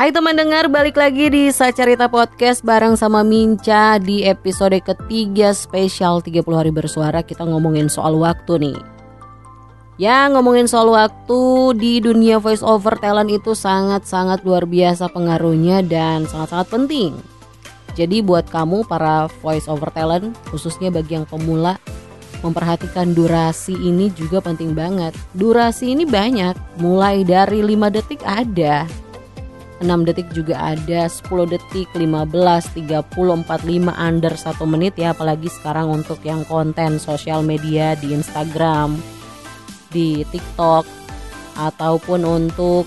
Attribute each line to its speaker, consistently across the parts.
Speaker 1: Hai teman dengar, balik lagi di Sacarita Podcast bareng sama Minca di episode ketiga spesial 30 hari bersuara kita ngomongin soal waktu nih. Ya ngomongin soal waktu di dunia voice over talent itu sangat-sangat luar biasa pengaruhnya dan sangat-sangat penting. Jadi buat kamu para voice over talent khususnya bagi yang pemula memperhatikan durasi ini juga penting banget. Durasi ini banyak, mulai dari 5 detik ada, 6 detik juga ada, 10 detik, 15, 30, 45 under 1 menit ya apalagi sekarang untuk yang konten sosial media di Instagram, di TikTok ataupun untuk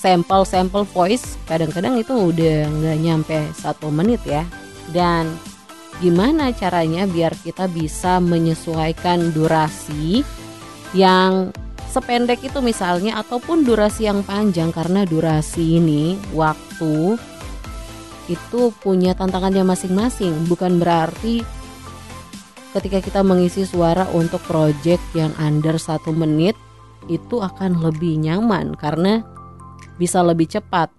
Speaker 1: sampel-sampel voice kadang-kadang itu udah nggak nyampe satu menit ya. Dan gimana caranya biar kita bisa menyesuaikan durasi yang sependek itu misalnya ataupun durasi yang panjang karena durasi ini waktu itu punya tantangannya masing-masing. Bukan berarti ketika kita mengisi suara untuk project yang under satu menit itu akan lebih nyaman karena bisa lebih cepat.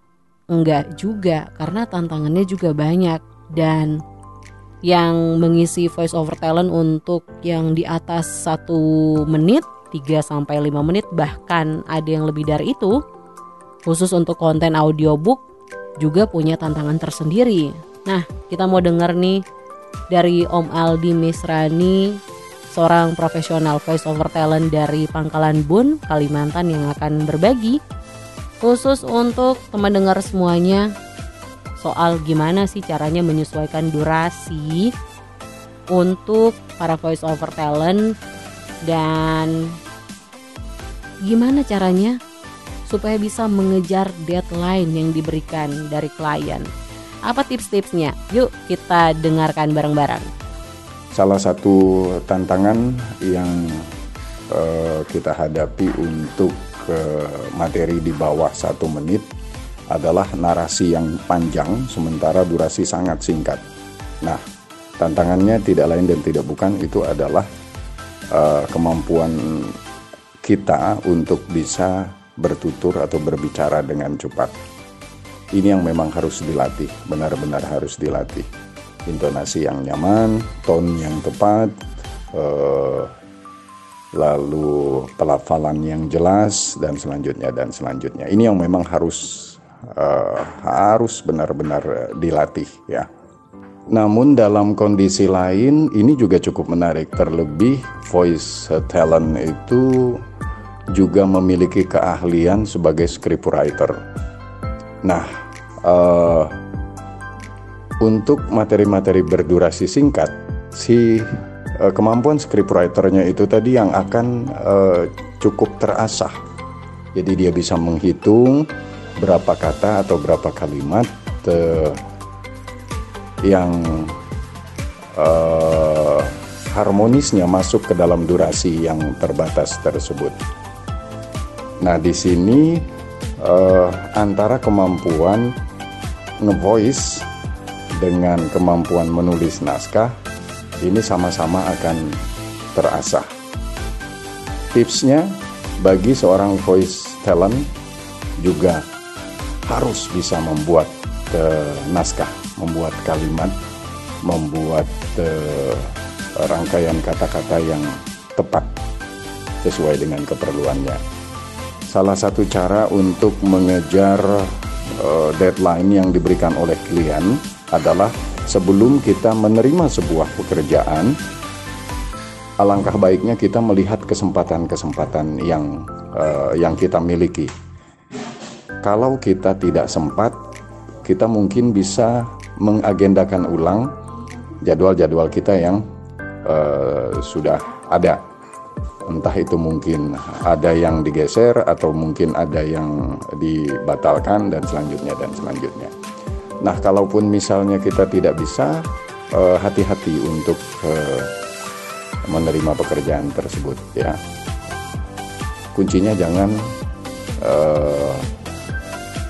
Speaker 1: Enggak juga karena tantangannya juga banyak. Dan yang mengisi voice over talent untuk yang di atas satu menit 3 sampai 5 menit bahkan ada yang lebih dari itu. Khusus untuk konten audiobook juga punya tantangan tersendiri. Nah, kita mau denger nih dari Om Aldi Misrani, seorang profesional voice over talent dari Pangkalan Bun, Kalimantan yang akan berbagi khusus untuk teman dengar semuanya soal gimana sih caranya menyesuaikan durasi untuk para voice over talent dan gimana caranya supaya bisa mengejar deadline yang diberikan dari klien. Apa tips-tipsnya? Yuk kita dengarkan bareng-bareng.
Speaker 2: Salah satu tantangan yang uh, kita hadapi untuk uh, materi di bawah satu menit adalah narasi yang panjang sementara durasi sangat singkat. Nah, tantangannya tidak lain dan tidak bukan itu adalah uh, kemampuan kita untuk bisa bertutur atau berbicara dengan cepat. Ini yang memang harus dilatih, benar-benar harus dilatih. Intonasi yang nyaman, tone yang tepat, uh, lalu pelafalan yang jelas dan selanjutnya dan selanjutnya. Ini yang memang harus uh, harus benar-benar dilatih ya. Namun dalam kondisi lain ini juga cukup menarik terlebih voice talent itu juga memiliki keahlian sebagai scriptwriter. Nah, uh, untuk materi-materi berdurasi singkat, si uh, kemampuan scriptwriternya itu tadi yang akan uh, cukup terasah. Jadi dia bisa menghitung berapa kata atau berapa kalimat uh, yang uh, harmonisnya masuk ke dalam durasi yang terbatas tersebut. Nah, di sini uh, antara kemampuan ngevoice dengan kemampuan menulis naskah ini sama-sama akan terasah. Tipsnya bagi seorang voice talent juga harus bisa membuat uh, naskah membuat kalimat, membuat uh, rangkaian kata-kata yang tepat sesuai dengan keperluannya. Salah satu cara untuk mengejar uh, deadline yang diberikan oleh klien adalah sebelum kita menerima sebuah pekerjaan, alangkah baiknya kita melihat kesempatan-kesempatan yang uh, yang kita miliki. Kalau kita tidak sempat, kita mungkin bisa mengagendakan ulang jadwal-jadwal kita yang uh, sudah ada. Entah itu mungkin ada yang digeser atau mungkin ada yang dibatalkan dan selanjutnya dan selanjutnya. Nah, kalaupun misalnya kita tidak bisa hati hati-hati untuk uh, menerima pekerjaan tersebut ya. Kuncinya jangan uh,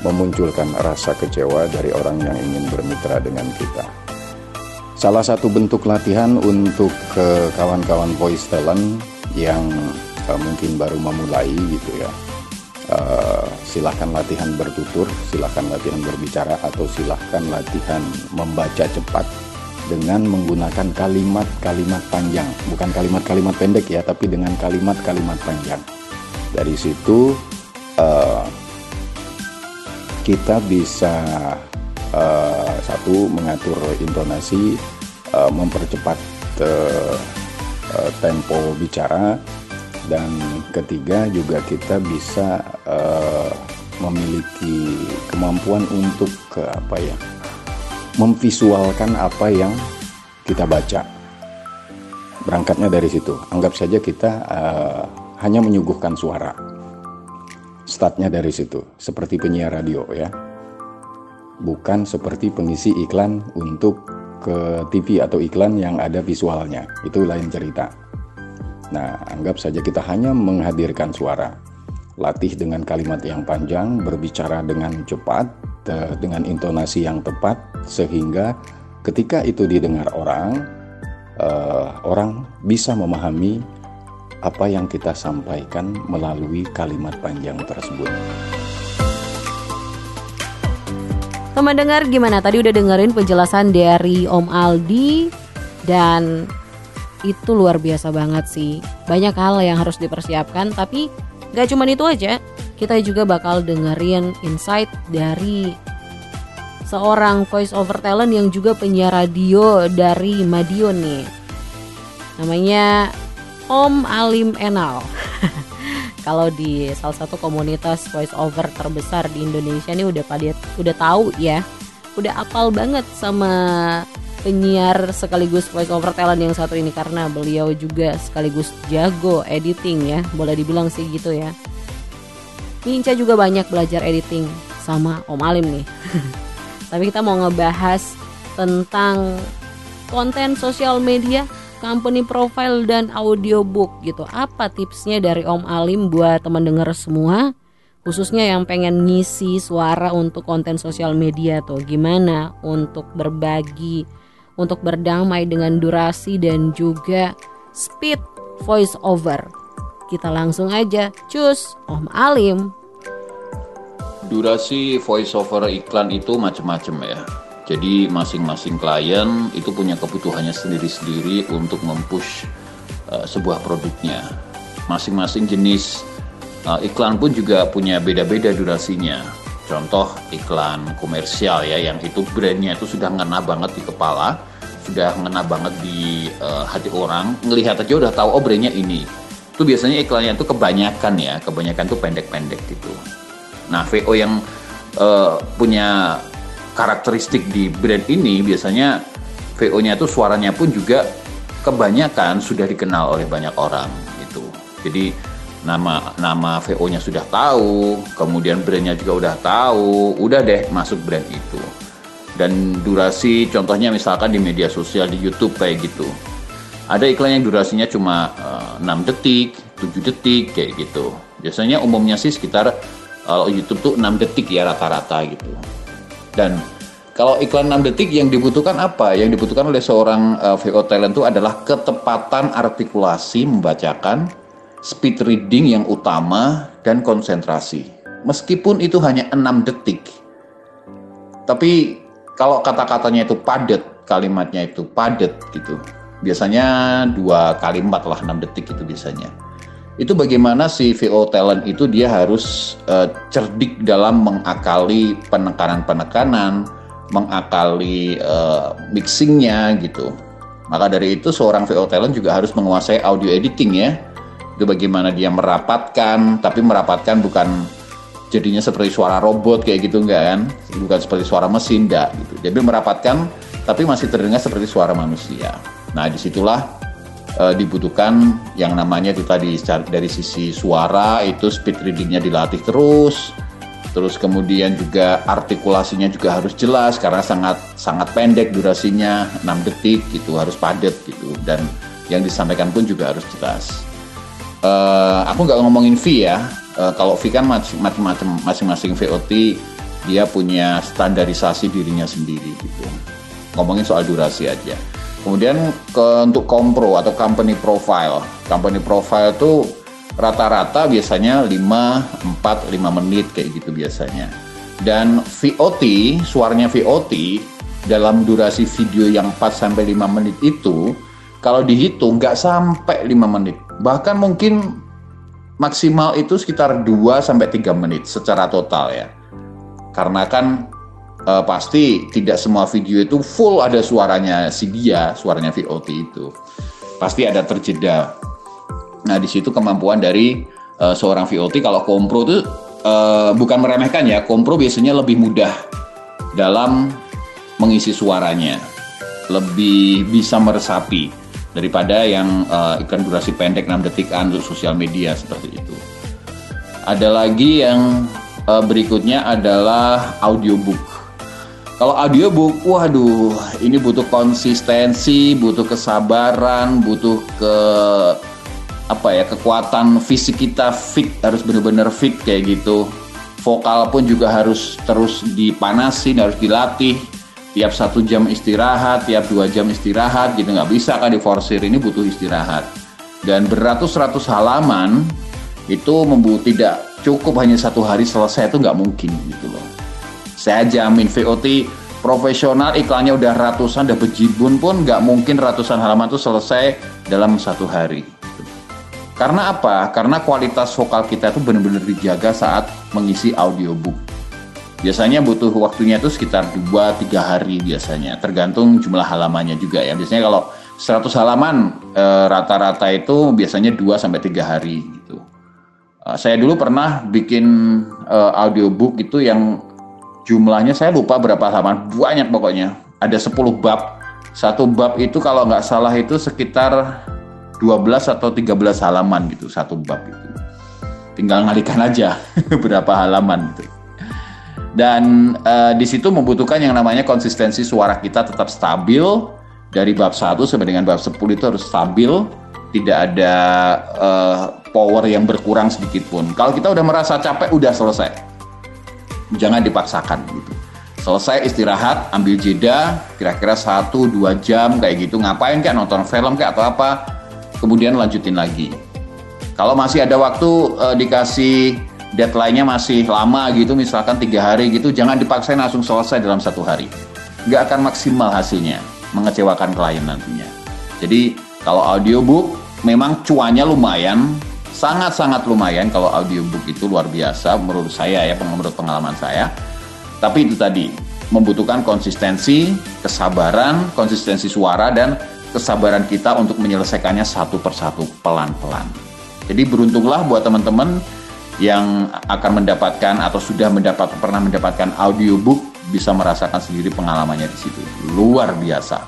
Speaker 2: memunculkan rasa kecewa dari orang yang ingin bermitra dengan kita. Salah satu bentuk latihan untuk kawan-kawan voice talent yang uh, mungkin baru memulai gitu ya. Uh, silahkan latihan bertutur, silahkan latihan berbicara, atau silahkan latihan membaca cepat dengan menggunakan kalimat-kalimat panjang, bukan kalimat-kalimat pendek ya, tapi dengan kalimat-kalimat panjang. Dari situ uh, kita bisa uh, satu mengatur intonasi, uh, mempercepat uh, uh, tempo bicara, dan ketiga juga kita bisa uh, memiliki kemampuan untuk ke apa ya memvisualkan apa yang kita baca. Berangkatnya dari situ. Anggap saja kita uh, hanya menyuguhkan suara. Startnya dari situ, seperti penyiar radio ya. Bukan seperti pengisi iklan untuk ke TV atau iklan yang ada visualnya. Itu lain cerita. Nah, anggap saja kita hanya menghadirkan suara. Latih dengan kalimat yang panjang, berbicara dengan cepat, dengan intonasi yang tepat sehingga ketika itu didengar orang uh, orang bisa memahami apa yang kita sampaikan melalui kalimat panjang tersebut.
Speaker 1: Teman dengar gimana? Tadi udah dengerin penjelasan dari Om Aldi dan itu luar biasa banget sih. Banyak hal yang harus dipersiapkan tapi gak cuma itu aja kita juga bakal dengerin insight dari seorang voice over talent yang juga penyiar radio dari Madiun nih. Namanya Om Alim Enal. Kalau di salah satu komunitas voice over terbesar di Indonesia ini udah pada udah tahu ya. Udah apal banget sama penyiar sekaligus voice over talent yang satu ini karena beliau juga sekaligus jago editing ya. Boleh dibilang sih gitu ya. Minca juga banyak belajar editing sama Om Alim nih. Tapi kita mau ngebahas tentang konten sosial media, company profile dan audiobook gitu. Apa tipsnya dari Om Alim buat teman dengar semua? Khususnya yang pengen ngisi suara untuk konten sosial media tuh gimana untuk berbagi, untuk berdamai dengan durasi dan juga speed voice over kita langsung aja cus Om Alim.
Speaker 3: Durasi voice over iklan itu macam-macam ya. Jadi masing-masing klien itu punya kebutuhannya sendiri-sendiri untuk mempush uh, sebuah produknya. Masing-masing jenis uh, iklan pun juga punya beda-beda durasinya. Contoh iklan komersial ya, yang itu brandnya itu sudah ngena banget di kepala, sudah ngena banget di uh, hati orang. Ngelihat aja udah tahu oh brandnya ini itu biasanya iklannya itu kebanyakan ya, kebanyakan tuh pendek-pendek gitu. Nah, VO yang uh, punya karakteristik di brand ini biasanya VO-nya tuh suaranya pun juga kebanyakan sudah dikenal oleh banyak orang gitu. Jadi nama nama VO-nya sudah tahu, kemudian brandnya juga udah tahu, udah deh masuk brand itu. Dan durasi contohnya misalkan di media sosial di YouTube kayak gitu ada iklan yang durasinya cuma uh, eh, 6 detik, 7 detik kayak gitu. Biasanya umumnya sih sekitar kalau uh, YouTube tuh 6 detik ya rata-rata gitu. Dan kalau iklan 6 detik yang dibutuhkan apa? Yang dibutuhkan oleh seorang uh, eh, VO talent itu adalah ketepatan artikulasi membacakan, speed reading yang utama dan konsentrasi. Meskipun itu hanya 6 detik. Tapi kalau kata-katanya itu padat, kalimatnya itu padat gitu biasanya dua kalimat lah enam detik itu biasanya itu bagaimana si VO talent itu dia harus uh, cerdik dalam mengakali penekanan-penekanan, mengakali uh, mixingnya gitu. Maka dari itu seorang VO talent juga harus menguasai audio editing ya. Itu bagaimana dia merapatkan, tapi merapatkan bukan jadinya seperti suara robot kayak gitu enggak kan? Bukan seperti suara mesin enggak gitu. Jadi merapatkan tapi masih terdengar seperti suara manusia. Nah, di situlah uh, dibutuhkan yang namanya itu tadi dari sisi suara itu speed readingnya dilatih terus, terus kemudian juga artikulasinya juga harus jelas karena sangat sangat pendek durasinya 6 detik gitu harus padat gitu dan yang disampaikan pun juga harus jelas. Uh, aku nggak ngomongin V ya, uh, kalau V kan macam-macam masing-masing VOT dia punya standarisasi dirinya sendiri gitu. Ngomongin soal durasi aja. Kemudian ke untuk kompro atau company profile. Company profile itu rata-rata biasanya 5 4 5 menit kayak gitu biasanya. Dan VOT, suaranya VOT dalam durasi video yang 4 sampai 5 menit itu kalau dihitung nggak sampai 5 menit. Bahkan mungkin maksimal itu sekitar 2 sampai 3 menit secara total ya. Karena kan e, pasti tidak semua video itu full ada suaranya si dia, suaranya VOT itu. Pasti ada terjeda Nah, di situ kemampuan dari uh, seorang VOT kalau kompro itu uh, bukan meremehkan ya, kompro biasanya lebih mudah dalam mengisi suaranya, lebih bisa meresapi daripada yang uh, iklan durasi pendek 6 detikan untuk sosial media seperti itu. Ada lagi yang uh, berikutnya adalah audiobook. Kalau audiobook, waduh, ini butuh konsistensi, butuh kesabaran, butuh ke apa ya kekuatan fisik kita fit harus benar-benar fit kayak gitu. Vokal pun juga harus terus dipanasin harus dilatih. Tiap satu jam istirahat tiap dua jam istirahat gitu nggak bisa kan di forsir ini butuh istirahat. Dan beratus-ratus halaman itu membuat tidak cukup hanya satu hari selesai itu nggak mungkin gitu loh saya jamin VOT profesional iklannya udah ratusan udah bejibun pun nggak mungkin ratusan halaman itu selesai dalam satu hari karena apa? Karena kualitas vokal kita itu benar-benar dijaga saat mengisi audiobook. Biasanya butuh waktunya itu sekitar 2-3 hari biasanya, tergantung jumlah halamannya juga ya. Biasanya kalau 100 halaman eh, rata-rata e, itu biasanya 2 sampai 3 hari gitu. E, saya dulu pernah bikin e, audiobook itu yang jumlahnya saya lupa berapa halaman, banyak pokoknya. Ada 10 bab. Satu bab itu kalau nggak salah itu sekitar 12 atau 13 halaman gitu satu bab itu. Tinggal ngalikan aja berapa halaman gitu. Dan uh, di situ membutuhkan yang namanya konsistensi suara kita tetap stabil dari bab 1 sampai dengan bab 10 itu harus stabil, tidak ada uh, power yang berkurang sedikit pun. Kalau kita udah merasa capek udah selesai. Jangan dipaksakan gitu selesai istirahat, ambil jeda, kira-kira 1-2 jam kayak gitu, ngapain kayak nonton film kayak atau apa, kemudian lanjutin lagi. Kalau masih ada waktu uh, dikasih deadline-nya masih lama gitu, misalkan tiga hari gitu, jangan dipaksain langsung selesai dalam satu hari. Nggak akan maksimal hasilnya, mengecewakan klien nantinya. Jadi kalau audiobook memang cuannya lumayan, sangat-sangat lumayan kalau audiobook itu luar biasa menurut saya ya, menurut pengalaman saya. Tapi itu tadi, membutuhkan konsistensi, kesabaran, konsistensi suara, dan kesabaran kita untuk menyelesaikannya satu persatu pelan-pelan. Jadi beruntunglah buat teman-teman yang akan mendapatkan atau sudah mendapat pernah mendapatkan audiobook bisa merasakan sendiri pengalamannya di situ. Luar biasa.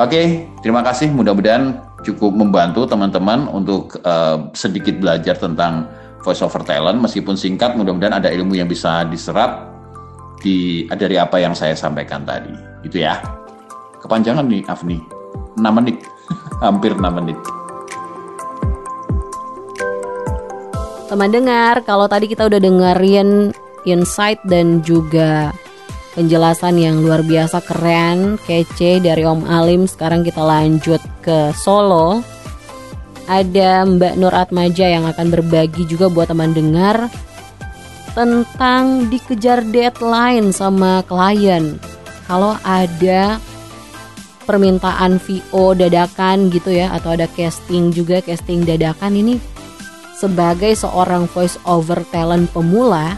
Speaker 3: Oke, terima kasih. Mudah-mudahan cukup membantu teman-teman untuk uh, sedikit belajar tentang voice over talent meskipun singkat mudah-mudahan ada ilmu yang bisa diserap di dari apa yang saya sampaikan tadi. Itu ya. Kepanjangan nih Afni. 6 menit hampir 6 menit
Speaker 1: teman dengar kalau tadi kita udah dengerin insight dan juga penjelasan yang luar biasa keren kece dari Om Alim sekarang kita lanjut ke Solo ada Mbak Nur Atmaja yang akan berbagi juga buat teman dengar tentang dikejar deadline sama klien. Kalau ada permintaan VO dadakan gitu ya atau ada casting juga casting dadakan ini sebagai seorang voice over talent pemula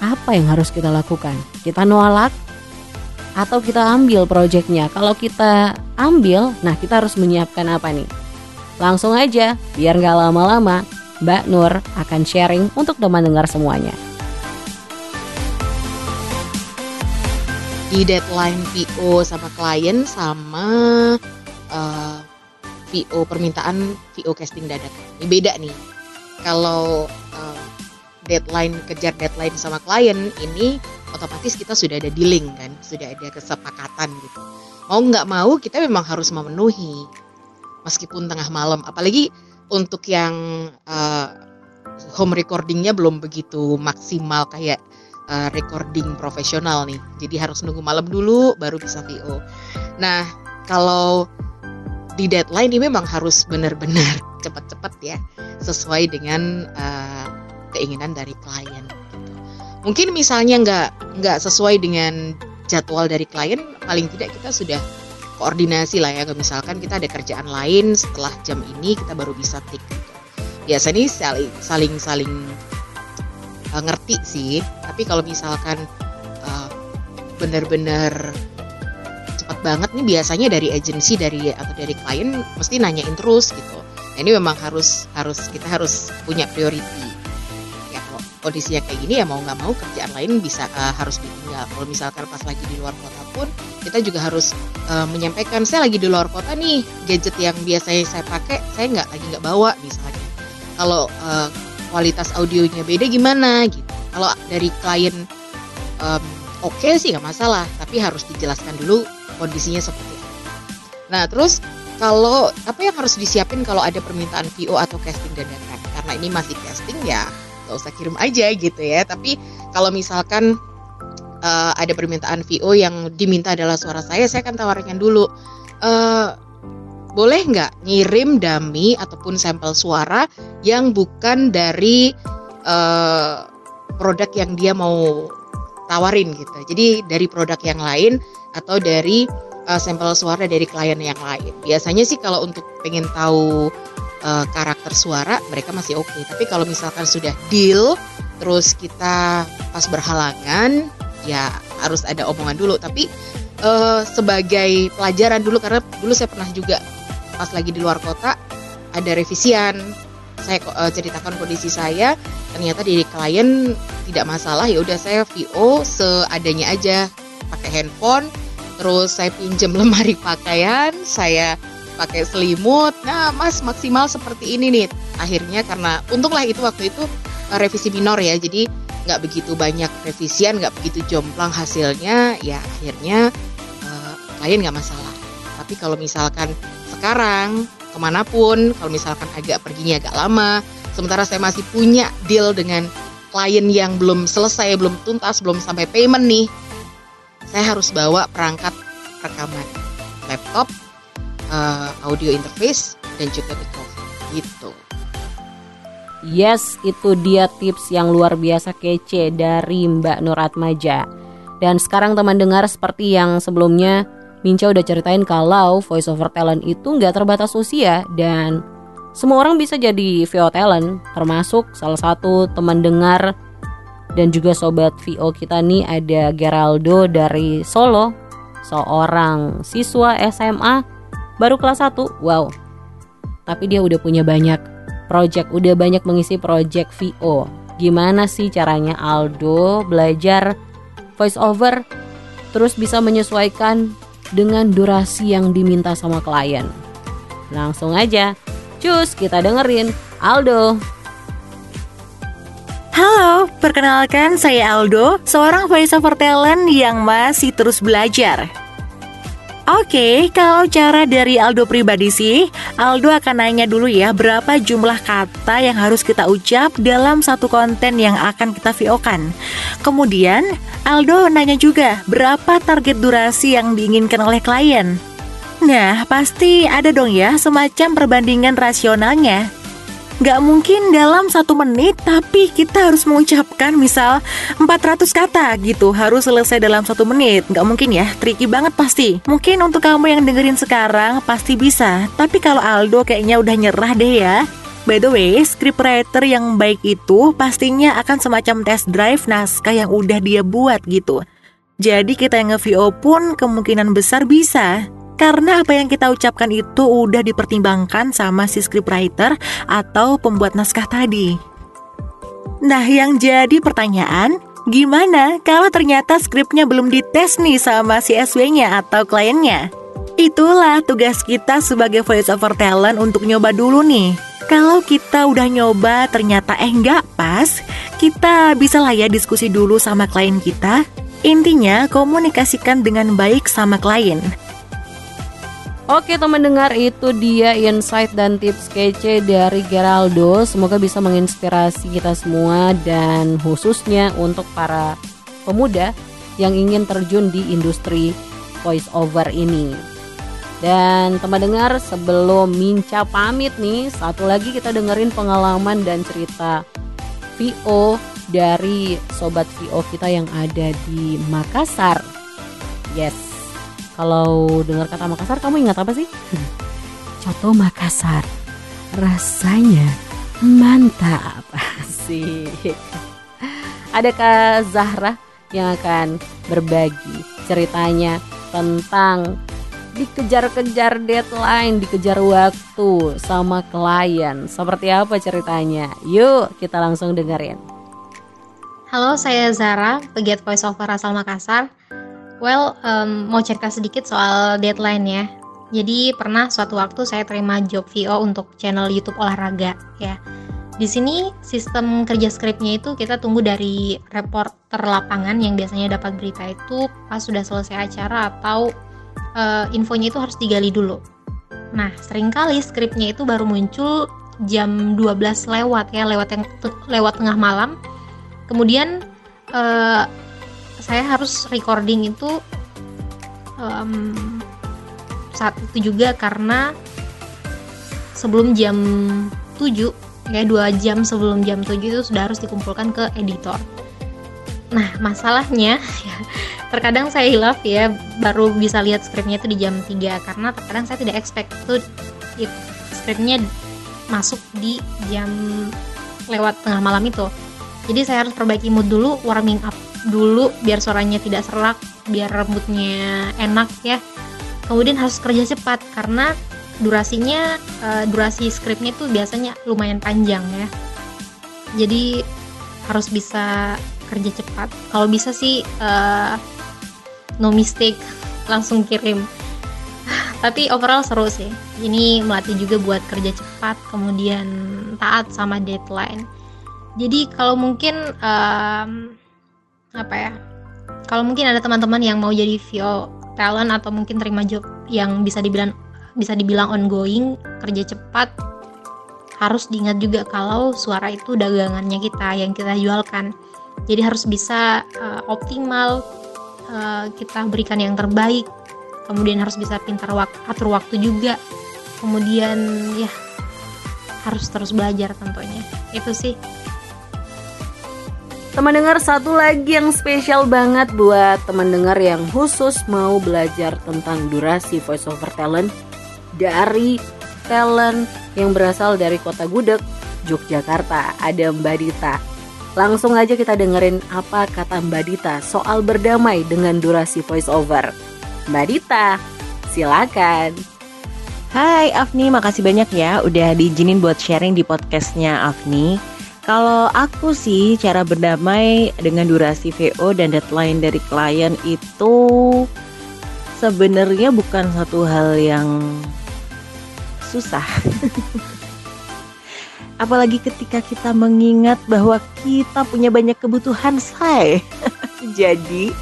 Speaker 1: apa yang harus kita lakukan? Kita nolak atau kita ambil proyeknya? Kalau kita ambil, nah kita harus menyiapkan apa nih? Langsung aja, biar nggak lama-lama, Mbak Nur akan sharing untuk teman dengar semuanya.
Speaker 4: di deadline VO sama klien sama uh, eh, VO permintaan VO casting dadakan. Ini beda nih. Kalau uh, deadline kejar deadline sama klien ini otomatis kita sudah ada dealing kan, sudah ada kesepakatan gitu. Mau nggak mau kita memang harus memenuhi meskipun tengah malam. Apalagi untuk yang uh, home recordingnya belum begitu maksimal kayak uh, recording profesional nih. Jadi harus nunggu malam dulu baru bisa VO. Nah, kalau di deadline ini memang harus benar-benar cepet-cepet ya sesuai dengan uh, keinginan dari klien. Mungkin misalnya nggak nggak sesuai dengan jadwal dari klien paling tidak kita sudah koordinasi lah ya. Misalkan kita ada kerjaan lain setelah jam ini kita baru bisa tik gitu. biasa nih saling saling saling uh, ngerti sih. Tapi kalau misalkan uh, benar-benar cepat banget nih biasanya dari agensi dari atau dari klien mesti nanyain terus gitu. Nah, ini memang harus harus kita harus punya priority kondisinya kayak gini ya mau nggak mau kerjaan lain bisa uh, harus ditinggal. Kalau misalkan pas lagi di luar kota pun kita juga harus uh, menyampaikan saya lagi di luar kota nih gadget yang biasanya saya pakai saya nggak lagi nggak bawa misalnya. Kalau uh, kualitas audionya beda gimana gitu. Kalau dari klien um, oke okay sih nggak masalah tapi harus dijelaskan dulu kondisinya seperti apa. Nah terus kalau apa yang harus disiapin kalau ada permintaan VO atau casting dadakan karena ini masih casting ya nggak usah kirim aja gitu ya tapi kalau misalkan uh, ada permintaan VO yang diminta adalah suara saya saya akan tawarkan dulu uh, boleh nggak ngirim dummy ataupun sampel suara yang bukan dari uh, produk yang dia mau tawarin gitu. Jadi dari produk yang lain atau dari uh, sampel suara dari klien yang lain. Biasanya sih kalau untuk pengen tahu uh, karakter suara mereka masih oke. Okay. Tapi kalau misalkan sudah deal terus kita pas berhalangan ya harus ada omongan dulu. Tapi uh, sebagai pelajaran dulu karena dulu saya pernah juga pas lagi di luar kota ada revisian saya uh, ceritakan kondisi saya ternyata di klien tidak masalah ya udah saya VO seadanya aja pakai handphone terus saya pinjam lemari pakaian saya pakai selimut. Nah mas maksimal seperti ini nih. Akhirnya karena untunglah itu waktu itu uh, revisi minor ya. Jadi nggak begitu banyak revisian nggak begitu jomplang hasilnya. Ya akhirnya uh, klien nggak masalah. Tapi kalau misalkan sekarang ke mana pun kalau misalkan agak perginya agak lama sementara saya masih punya deal dengan klien yang belum selesai belum tuntas belum sampai payment nih saya harus bawa perangkat rekaman laptop uh, audio interface dan juga mikrofon gitu
Speaker 1: Yes, itu dia tips yang luar biasa kece dari Mbak Nur Atmaja. Dan sekarang teman dengar seperti yang sebelumnya Minca udah ceritain kalau voice over talent itu nggak terbatas usia dan semua orang bisa jadi VO talent termasuk salah satu teman dengar dan juga sobat VO kita nih ada Geraldo dari Solo seorang siswa SMA baru kelas 1 wow tapi dia udah punya banyak project udah banyak mengisi project VO gimana sih caranya Aldo belajar voice over terus bisa menyesuaikan dengan durasi yang diminta sama klien. Langsung aja, cus kita dengerin Aldo.
Speaker 5: Halo, perkenalkan saya Aldo, seorang voiceover talent yang masih terus belajar. Oke, kalau cara dari Aldo pribadi sih, Aldo akan nanya dulu ya berapa jumlah kata yang harus kita ucap dalam satu konten yang akan kita VO-kan. Kemudian, Aldo nanya juga berapa target durasi yang diinginkan oleh klien. Nah, pasti ada dong ya semacam perbandingan rasionalnya. Gak mungkin dalam satu menit tapi kita harus mengucapkan misal 400 kata gitu Harus selesai dalam satu menit. Gak mungkin ya, tricky banget pasti. Mungkin untuk kamu yang dengerin sekarang pasti bisa. Tapi kalau Aldo kayaknya udah nyerah deh ya. By the way, scriptwriter yang baik itu pastinya akan semacam test drive naskah yang udah dia buat gitu. Jadi kita yang nge-VO pun kemungkinan besar bisa karena apa yang kita ucapkan itu udah dipertimbangkan sama si scriptwriter atau pembuat naskah tadi. Nah, yang jadi pertanyaan, gimana kalau ternyata skripnya belum dites nih sama si SW-nya atau kliennya? Itulah tugas kita sebagai voice over talent untuk nyoba dulu nih. Kalau kita udah nyoba ternyata eh nggak pas, kita bisa lah ya diskusi dulu sama klien kita. Intinya komunikasikan dengan baik sama klien.
Speaker 1: Oke teman dengar itu dia insight dan tips kece dari Geraldo Semoga bisa menginspirasi kita semua dan khususnya untuk para pemuda yang ingin terjun di industri voice over ini Dan teman dengar sebelum Minca pamit nih, satu lagi kita dengerin pengalaman dan cerita VO dari sobat VO kita yang ada di Makassar. Yes. Kalau dengar kata Makassar kamu ingat apa sih? Coto Makassar. Rasanya mantap. Asik. Ada Kak Zahra yang akan berbagi ceritanya tentang dikejar-kejar deadline, dikejar waktu sama klien. Seperti apa ceritanya? Yuk kita langsung dengerin.
Speaker 6: Halo, saya Zara, pegiat voiceover asal Makassar. Well, um, mau cerita sedikit soal deadline ya. Jadi pernah suatu waktu saya terima job VO untuk channel YouTube olahraga ya. Di sini sistem kerja skripnya itu kita tunggu dari reporter lapangan yang biasanya dapat berita itu pas sudah selesai acara atau uh, infonya itu harus digali dulu. Nah, sering kali skripnya itu baru muncul jam 12 lewat ya, lewat yang lewat tengah malam. Kemudian uh, saya harus recording itu um, saat itu juga karena sebelum jam 7 ya dua jam sebelum jam 7 itu sudah harus dikumpulkan ke editor. Nah, masalahnya ya, terkadang saya hilaf ya baru bisa lihat skripnya itu di jam 3 karena terkadang saya tidak expect itu skripnya masuk di jam lewat tengah malam itu jadi saya harus perbaiki mood dulu warming up dulu biar suaranya tidak serak biar rambutnya enak ya. Kemudian harus kerja cepat karena durasinya uh, durasi skripnya itu biasanya lumayan panjang ya. Jadi harus bisa kerja cepat. Kalau bisa sih uh, no mistake langsung kirim. Tapi overall seru sih. Ini melatih juga buat kerja cepat kemudian taat sama deadline. Jadi kalau mungkin um, apa ya? Kalau mungkin ada teman-teman yang mau jadi VO talent atau mungkin terima job yang bisa dibilang bisa dibilang ongoing kerja cepat harus diingat juga kalau suara itu dagangannya kita yang kita jualkan. Jadi harus bisa uh, optimal Eh, kita berikan yang terbaik. Kemudian harus bisa pintar wak atur waktu juga. Kemudian ya harus terus belajar tentunya. Itu sih
Speaker 1: Teman dengar satu lagi yang spesial banget buat teman dengar yang khusus mau belajar tentang durasi voice over talent dari talent yang berasal dari kota Gudeg, Yogyakarta. Ada Mbak Dita. Langsung aja kita dengerin apa kata Mbak Dita soal berdamai dengan durasi voice over. Mbak Dita, silakan.
Speaker 7: Hai Afni, makasih banyak ya udah diizinin buat sharing di podcastnya Afni. Kalau aku sih cara berdamai dengan durasi VO dan deadline dari klien itu sebenarnya bukan satu hal yang susah. Apalagi ketika kita mengingat bahwa kita punya banyak kebutuhan, say. Jadi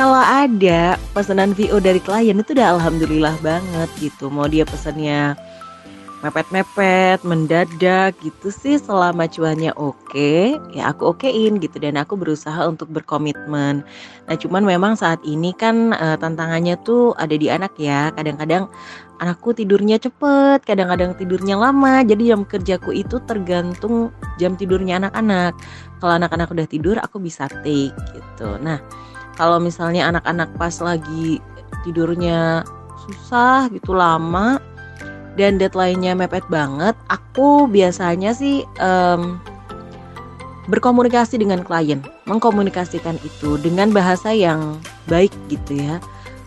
Speaker 7: kalau ada pesanan VO dari klien itu udah alhamdulillah banget gitu. Mau dia pesannya mepet-mepet, mendadak gitu sih selama cuannya oke, ya aku okein gitu dan aku berusaha untuk berkomitmen. Nah, cuman memang saat ini kan uh, tantangannya tuh ada di anak ya. Kadang-kadang anakku tidurnya cepet, kadang-kadang tidurnya lama. Jadi jam kerjaku itu tergantung jam tidurnya anak-anak. Kalau anak-anak udah tidur, aku bisa take gitu. Nah, kalau misalnya anak-anak pas lagi tidurnya susah gitu lama, dan deadline-nya mepet banget, aku biasanya sih um, berkomunikasi dengan klien, mengkomunikasikan itu dengan bahasa yang baik gitu ya.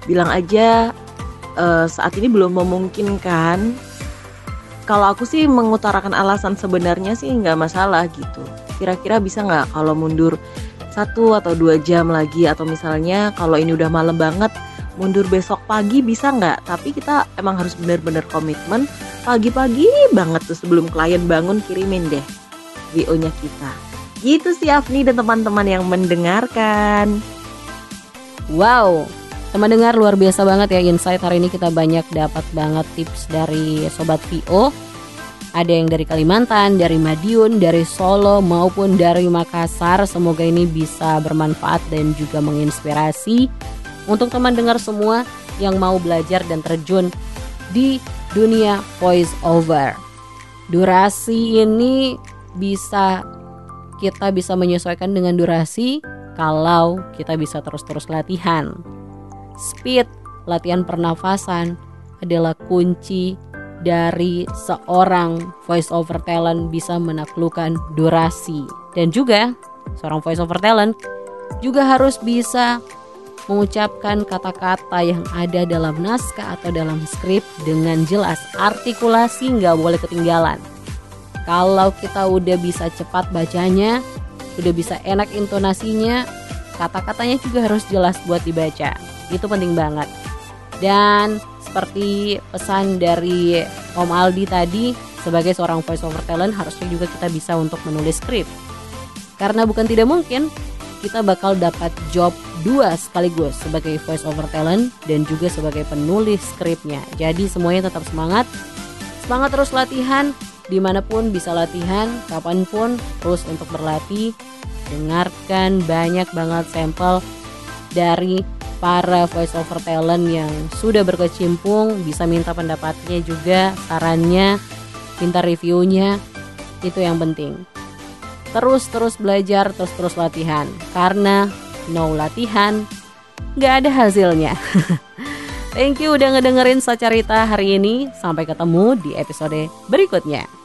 Speaker 7: Bilang aja uh, saat ini belum memungkinkan. Kalau aku sih mengutarakan alasan sebenarnya sih nggak masalah gitu. Kira-kira bisa nggak kalau mundur satu atau dua jam lagi atau misalnya kalau ini udah malam banget mundur besok pagi bisa nggak? Tapi kita emang harus bener-bener komitmen pagi-pagi banget tuh sebelum klien bangun kirimin deh VO-nya kita. Gitu sih Afni dan teman-teman yang mendengarkan.
Speaker 1: Wow teman dengar luar biasa banget ya insight hari ini. Kita banyak dapat banget tips dari sobat VO ada yang dari Kalimantan, dari Madiun, dari Solo maupun dari Makassar. Semoga ini bisa bermanfaat dan juga menginspirasi untuk teman dengar semua yang mau belajar dan terjun di dunia voice over. Durasi ini bisa kita bisa menyesuaikan dengan durasi kalau kita bisa terus-terus latihan. Speed, latihan pernafasan adalah kunci dari seorang voice over talent bisa menaklukkan durasi. Dan juga seorang voice over talent juga harus bisa mengucapkan kata-kata yang ada dalam naskah atau dalam skrip dengan jelas. Artikulasi nggak boleh ketinggalan. Kalau kita udah bisa cepat bacanya, udah bisa enak intonasinya, kata-katanya juga harus jelas buat dibaca. Itu penting banget. Dan seperti pesan dari Om Aldi tadi, sebagai seorang voice over talent harusnya juga kita bisa untuk menulis skrip. Karena bukan tidak mungkin kita bakal dapat job dua sekaligus sebagai voice over talent dan juga sebagai penulis skripnya. Jadi semuanya tetap semangat, semangat terus latihan, di mana pun bisa latihan, kapan pun terus untuk berlatih. Dengarkan banyak banget sampel dari para voice over talent yang sudah berkecimpung, bisa minta pendapatnya juga, sarannya, minta reviewnya, itu yang penting. Terus-terus belajar, terus-terus latihan, karena no latihan, nggak ada hasilnya. Thank you udah ngedengerin Sacarita hari ini. Sampai ketemu di episode berikutnya.